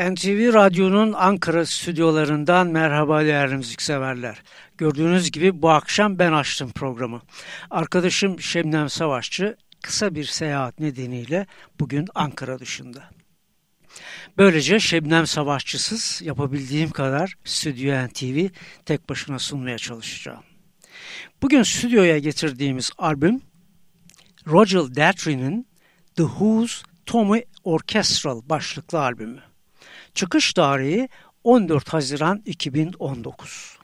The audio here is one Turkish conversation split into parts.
NTV Radyo'nun Ankara stüdyolarından merhaba değerli müzikseverler. Gördüğünüz gibi bu akşam ben açtım programı. Arkadaşım Şebnem Savaşçı kısa bir seyahat nedeniyle bugün Ankara dışında. Böylece Şebnem Savaşçısız yapabildiğim kadar Stüdyo NTV tek başına sunmaya çalışacağım. Bugün stüdyoya getirdiğimiz albüm Roger Daltrey'nin The Who's Tommy Orchestral başlıklı albümü. Çıkış tarihi 14 Haziran 2019.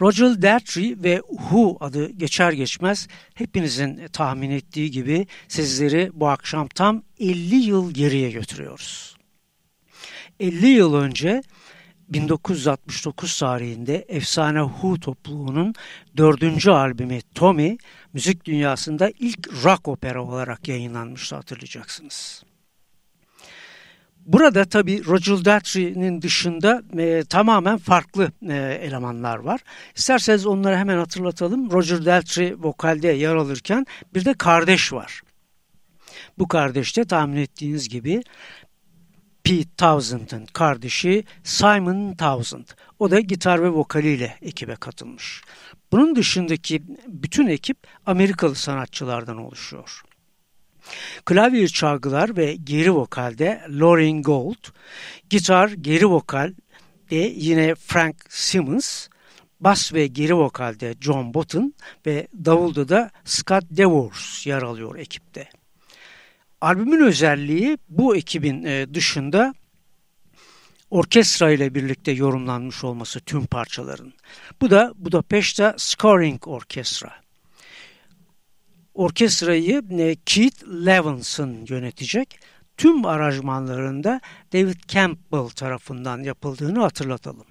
Roger Daltrey ve Who adı geçer geçmez hepinizin tahmin ettiği gibi sizleri bu akşam tam 50 yıl geriye götürüyoruz. 50 yıl önce 1969 tarihinde efsane Who topluluğunun dördüncü albümü Tommy müzik dünyasında ilk rock opera olarak yayınlanmıştı hatırlayacaksınız. Burada tabi Roger Daltrey'nin dışında e, tamamen farklı e, elemanlar var. İsterseniz onları hemen hatırlatalım. Roger Daltrey vokalde yer alırken bir de kardeş var. Bu kardeş de tahmin ettiğiniz gibi Pete Townsend'ın kardeşi Simon Townsend. O da gitar ve vokaliyle ekibe katılmış. Bunun dışındaki bütün ekip Amerikalı sanatçılardan oluşuyor. Klavye çalgılar ve geri vokalde Lauren Gold, gitar geri vokal de yine Frank Simmons, bas ve geri vokalde John Botton ve davulda da Scott Devors yer alıyor ekipte. Albümün özelliği bu ekibin e, dışında orkestra ile birlikte yorumlanmış olması tüm parçaların. Bu da Budapest'te Scoring Orkestra. Orkestrayı e, Keith Levinson yönetecek. Tüm aranjmanlarında David Campbell tarafından yapıldığını hatırlatalım.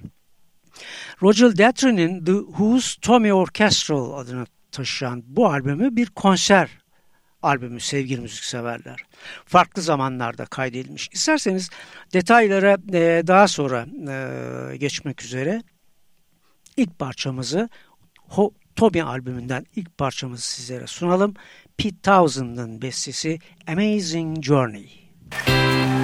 Roger Daltrey'nin The Who's Tommy Orchestral adını taşıyan bu albümü bir konser albümü sevgili müzikseverler. Farklı zamanlarda kaydedilmiş. İsterseniz detaylara e, daha sonra e, geçmek üzere ilk parçamızı Toby albümünden ilk parçamızı sizlere sunalım. Pete Townsend'ın bestesi Amazing Journey. Müzik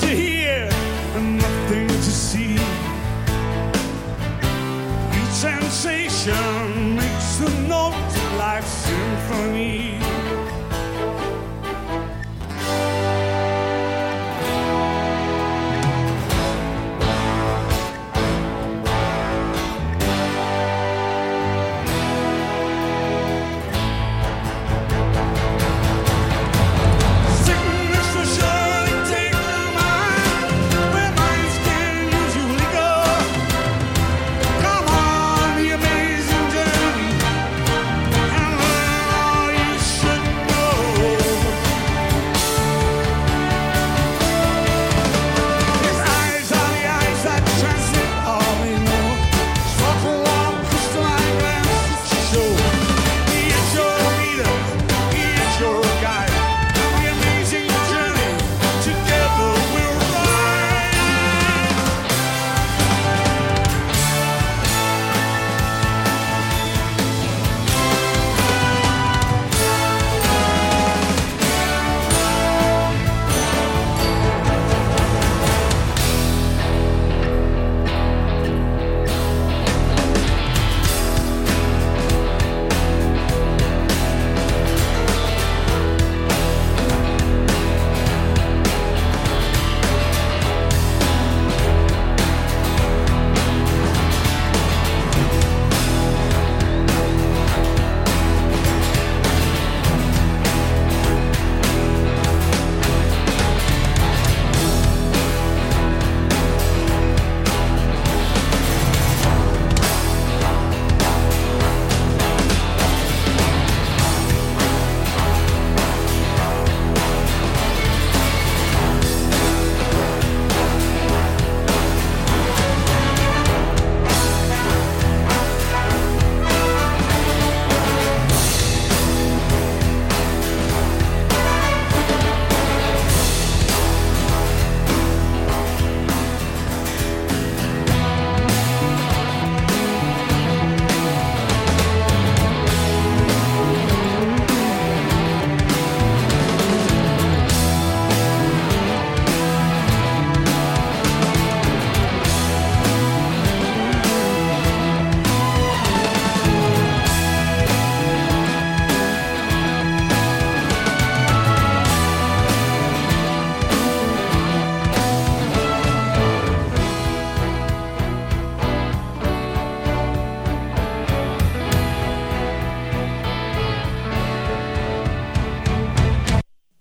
to hear and nothing to see. Each sensation makes the note of life's symphony.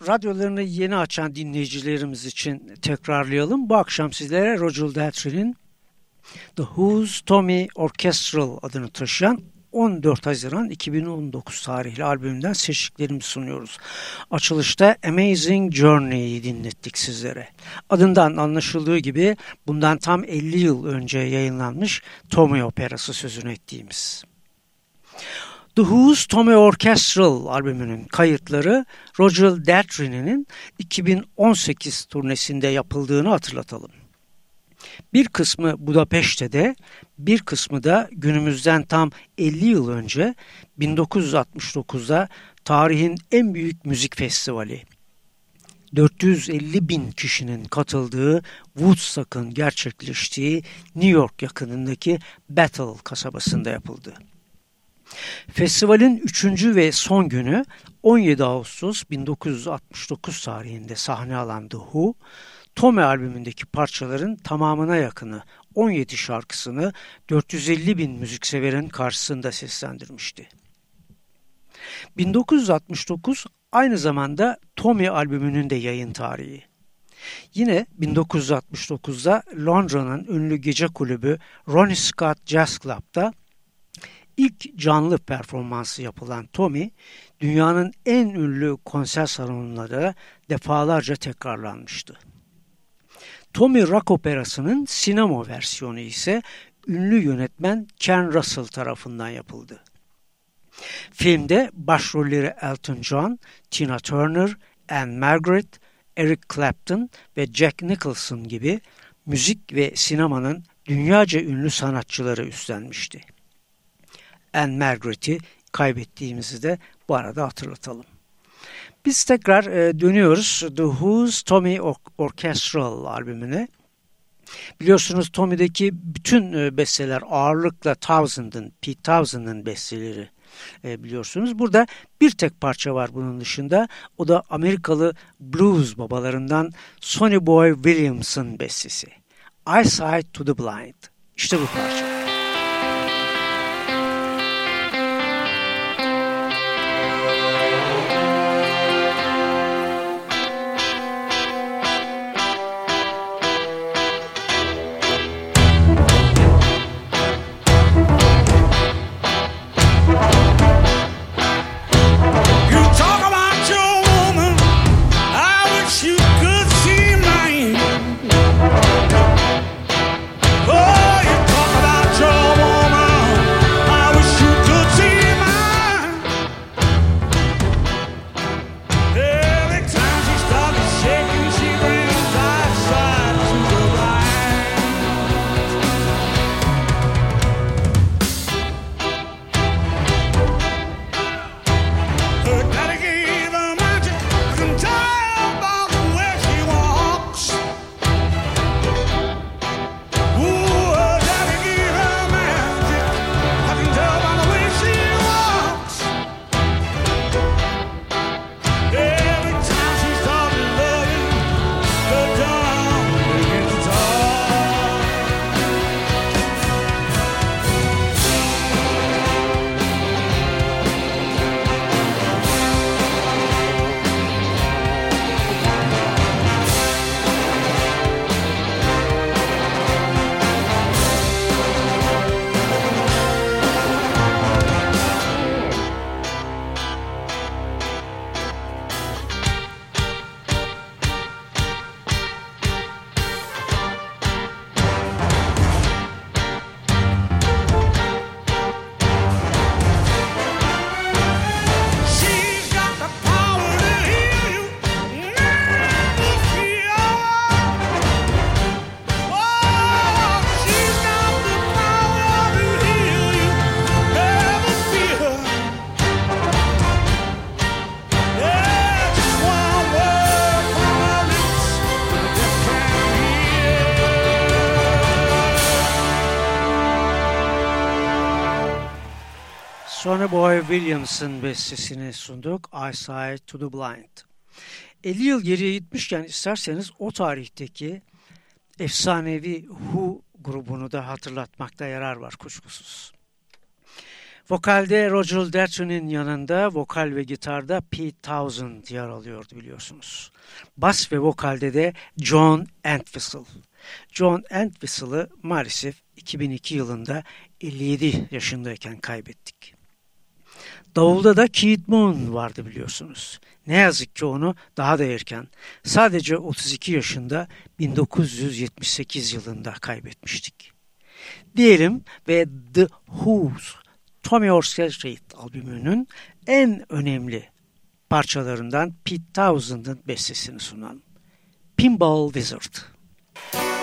Radyolarını yeni açan dinleyicilerimiz için tekrarlayalım. Bu akşam sizlere Roger Daltrey'nin The Who's Tommy Orchestral adını taşıyan 14 Haziran 2019 tarihli albümünden seçtiklerimizi sunuyoruz. Açılışta Amazing Journey'yi dinlettik sizlere. Adından anlaşıldığı gibi bundan tam 50 yıl önce yayınlanmış Tommy Operası sözünü ettiğimiz. The Who's Tommy Orchestral albümünün kayıtları Roger Daltrey'nin 2018 turnesinde yapıldığını hatırlatalım. Bir kısmı Budapeşte'de, bir kısmı da günümüzden tam 50 yıl önce 1969'da tarihin en büyük müzik festivali 450 bin kişinin katıldığı Woodstock'ın gerçekleştiği New York yakınındaki Bethel kasabasında yapıldı. Festivalin üçüncü ve son günü 17 Ağustos 1969 tarihinde sahne alan The Who, Tommy albümündeki parçaların tamamına yakını 17 şarkısını 450 bin müzikseverin karşısında seslendirmişti. 1969 aynı zamanda Tommy albümünün de yayın tarihi. Yine 1969'da Londra'nın ünlü gece kulübü Ronnie Scott Jazz Club'da ilk canlı performansı yapılan Tommy, dünyanın en ünlü konser salonlarında defalarca tekrarlanmıştı. Tommy Rock Operası'nın sinema versiyonu ise ünlü yönetmen Ken Russell tarafından yapıldı. Filmde başrolleri Elton John, Tina Turner, Anne Margaret, Eric Clapton ve Jack Nicholson gibi müzik ve sinemanın dünyaca ünlü sanatçıları üstlenmişti. Anne Margaret'i kaybettiğimizi de bu arada hatırlatalım. Biz tekrar e, dönüyoruz The Who's Tommy Or Orchestral albümüne. Biliyorsunuz Tommy'deki bütün e, besteler ağırlıkla Thousand'ın, Pete Townsend'ın besteleri e, biliyorsunuz. Burada bir tek parça var bunun dışında. O da Amerikalı blues babalarından Sonny Boy Williams'ın bestesi. Eyesight to the Blind. İşte bu parça. Boy Williams'ın bestesini sunduk. Eyesight to the Blind. 50 yıl geriye gitmişken isterseniz o tarihteki efsanevi Who grubunu da hatırlatmakta yarar var kuşkusuz. Vokalde Roger Daltrey'nin yanında vokal ve gitarda Pete Townsend yer alıyordu biliyorsunuz. Bas ve vokalde de John Entwistle. John Entwistle'ı maalesef 2002 yılında 57 yaşındayken kaybettik. Davulda da Keith Moon vardı biliyorsunuz. Ne yazık ki onu daha da erken, sadece 32 yaşında 1978 yılında kaybetmiştik. Diyelim ve The Who's Tommy Orchestrate albümünün en önemli parçalarından Pete Townsend'ın bestesini sunan Pinball Wizard. Thank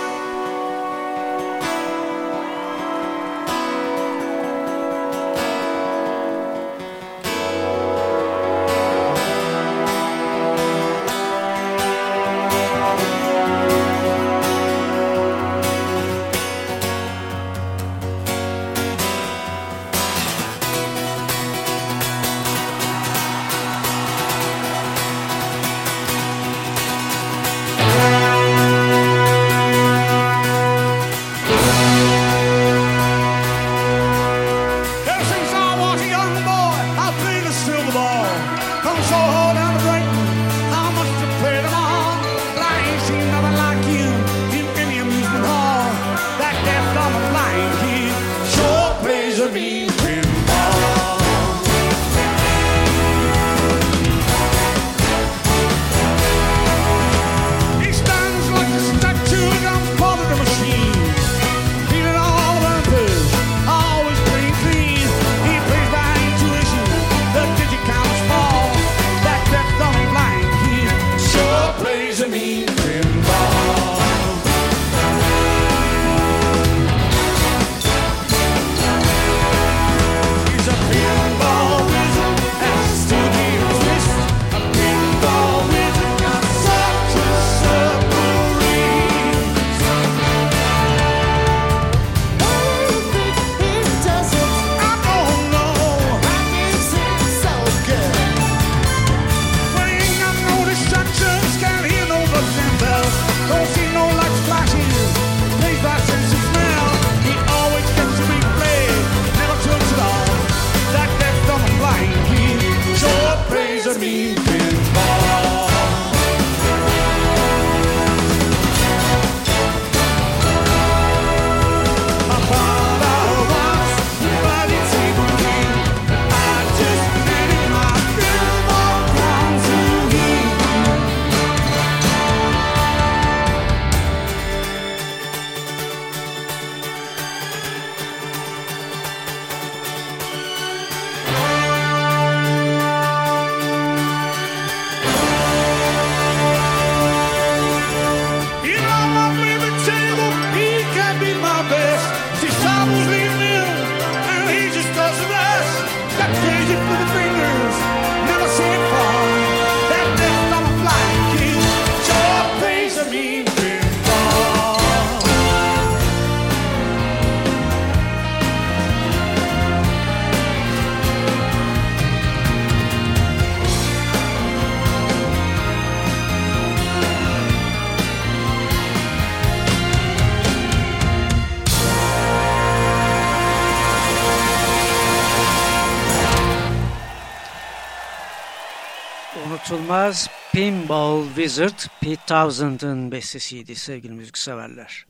Wizard Pete Townsend'ın bestesiydi sevgili müzikseverler.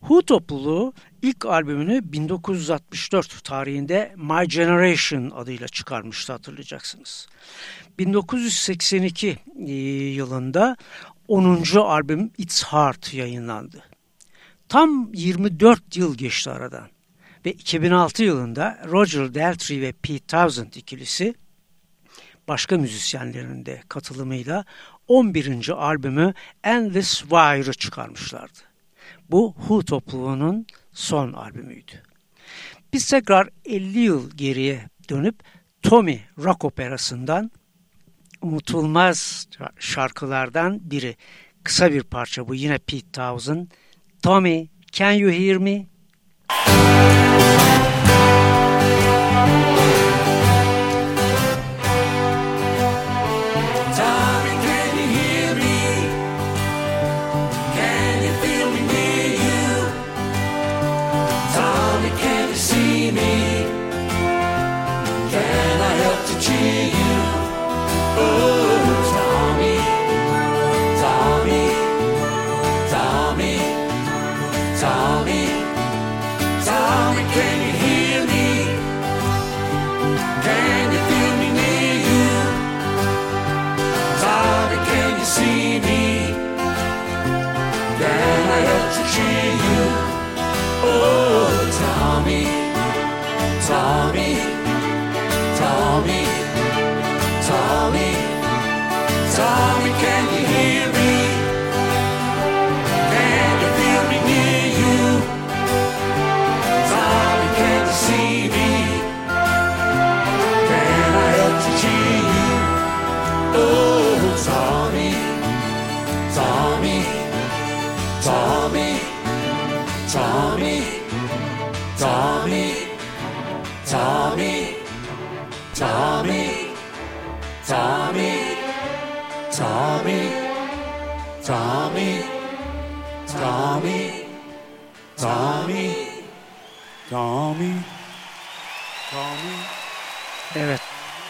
Who topluluğu ilk albümünü 1964 tarihinde My Generation adıyla çıkarmıştı hatırlayacaksınız. 1982 e, yılında 10. albüm It's Hard yayınlandı. Tam 24 yıl geçti aradan ve 2006 yılında Roger Daltrey ve Pete Townsend ikilisi başka müzisyenlerin de katılımıyla 11. albümü Endless Wire'ı çıkarmışlardı. Bu Who topluluğunun son albümüydü. Biz tekrar 50 yıl geriye dönüp Tommy rock operasından unutulmaz şarkılardan biri. Kısa bir parça bu yine Pete Townsend. Tommy, can you hear me? Tommy,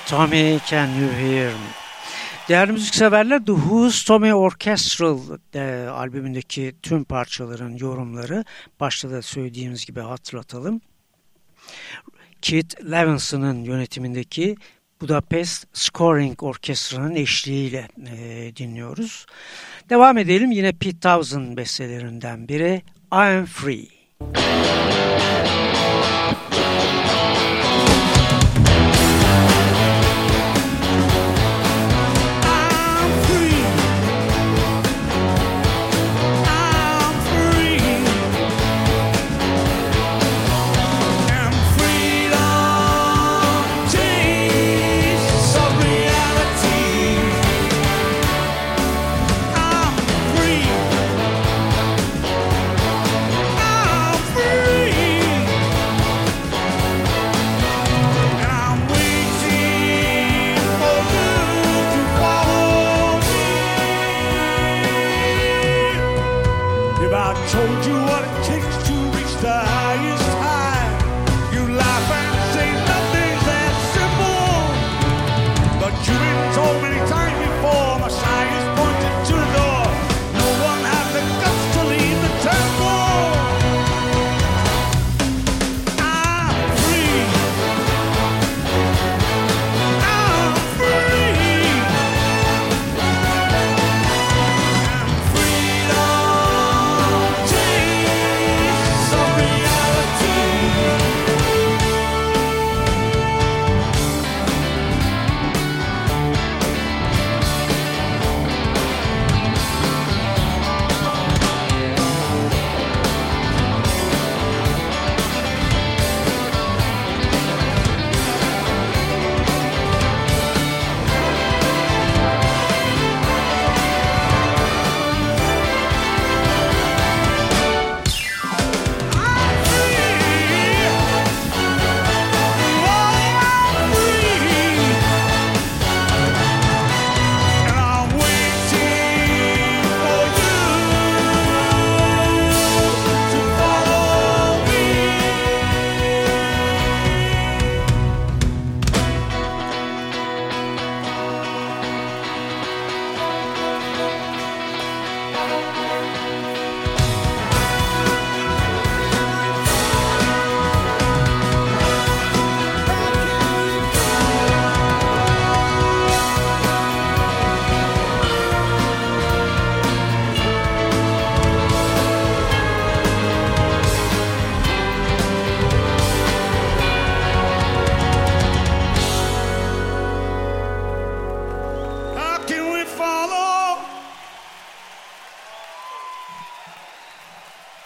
Tommy Can You Hear Me? Değerli müzikseverler The Who's Tommy Orchestral e, albümündeki tüm parçaların yorumları başta da söylediğimiz gibi hatırlatalım. Keith Levinson'ın yönetimindeki Budapest Scoring Orkestra'nın eşliğiyle e, dinliyoruz. Devam edelim yine Pete Townsend bestelerinden biri I Am Free.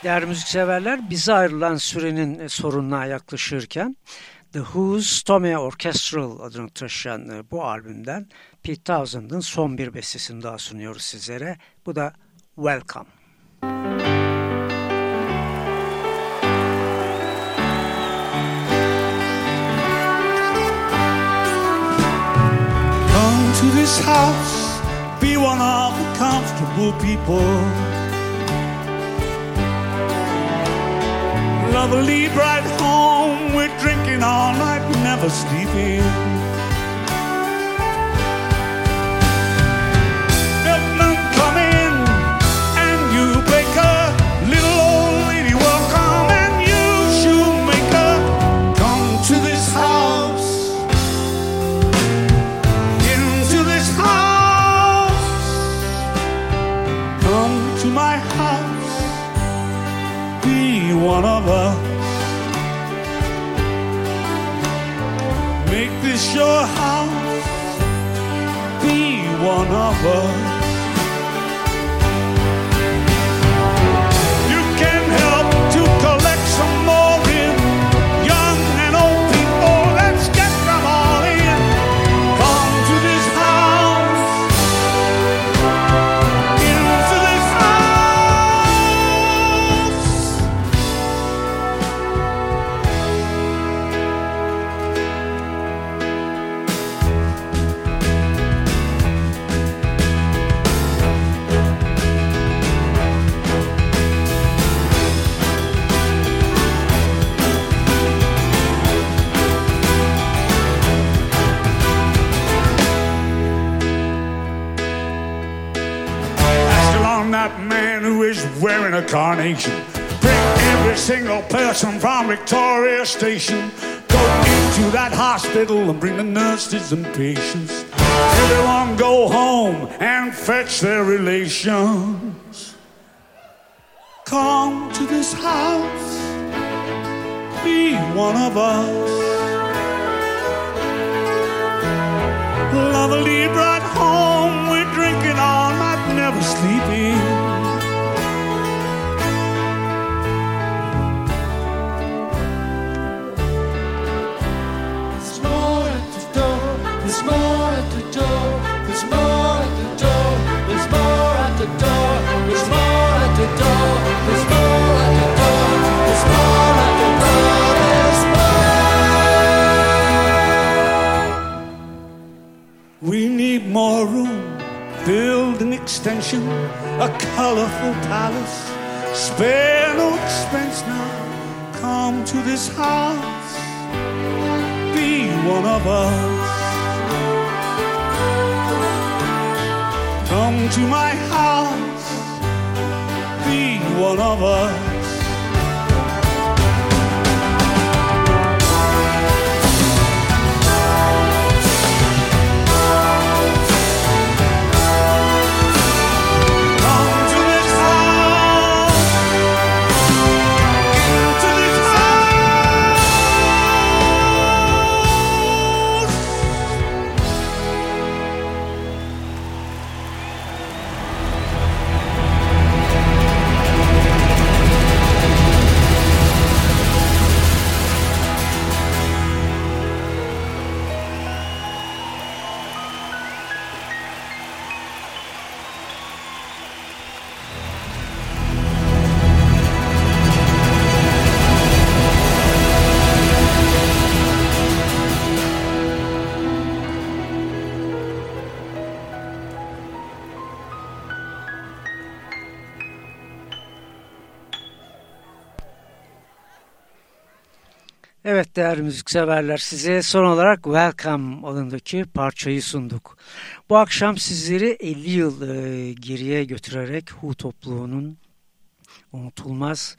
Değerli müzikseverler bize ayrılan sürenin e, sorununa yaklaşırken The Who's Tommy Orchestral adını taşıyan e, bu albümden Pete Townsend'ın son bir bestesini daha sunuyoruz sizlere. Bu da Welcome. Come to this house, be one of the comfortable people. Lovely bright home, we're drinking all night, never sleeping. A. Bring every single person from Victoria Station. Go into that hospital and bring the nurses and patients. Everyone go home and fetch their relations. Come to this house, be one of us. Lovely bright home, a colorful palace. Spare no expense now. Come to this house, be one of us. Come to my house, be one of us. Evet değerli müzikseverler size son olarak Welcome adındaki parçayı sunduk. Bu akşam sizleri 50 yıl e, geriye götürerek Hu topluluğunun unutulmaz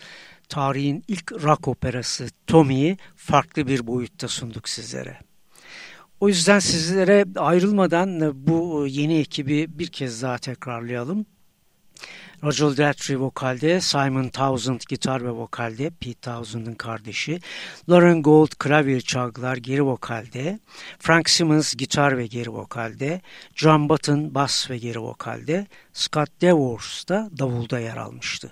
tarihin ilk rock operası Tommy'yi farklı bir boyutta sunduk sizlere. O yüzden sizlere ayrılmadan e, bu yeni ekibi bir kez daha tekrarlayalım. Roger Daltrey vokalde, Simon Townsend gitar ve vokalde, Pete Townsend'ın kardeşi, Lauren Gold klavye çalgılar geri vokalde, Frank Simmons gitar ve geri vokalde, John Button bas ve geri vokalde, Scott Devors da davulda yer almıştı.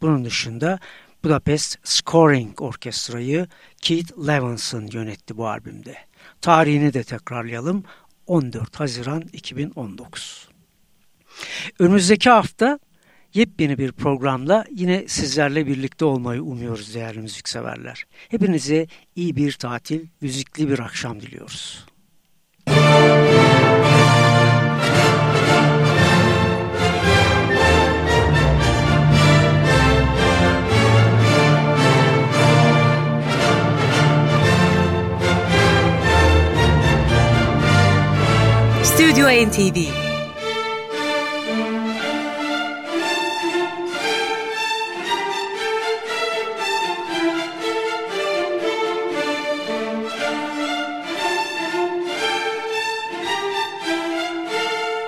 Bunun dışında Budapest Scoring Orkestra'yı Keith Levinson yönetti bu albümde. Tarihini de tekrarlayalım. 14 Haziran 2019. Önümüzdeki hafta yepyeni bir programla yine sizlerle birlikte olmayı umuyoruz değerli müzikseverler. Hepinize iyi bir tatil, müzikli bir akşam diliyoruz. Stüdyo NTV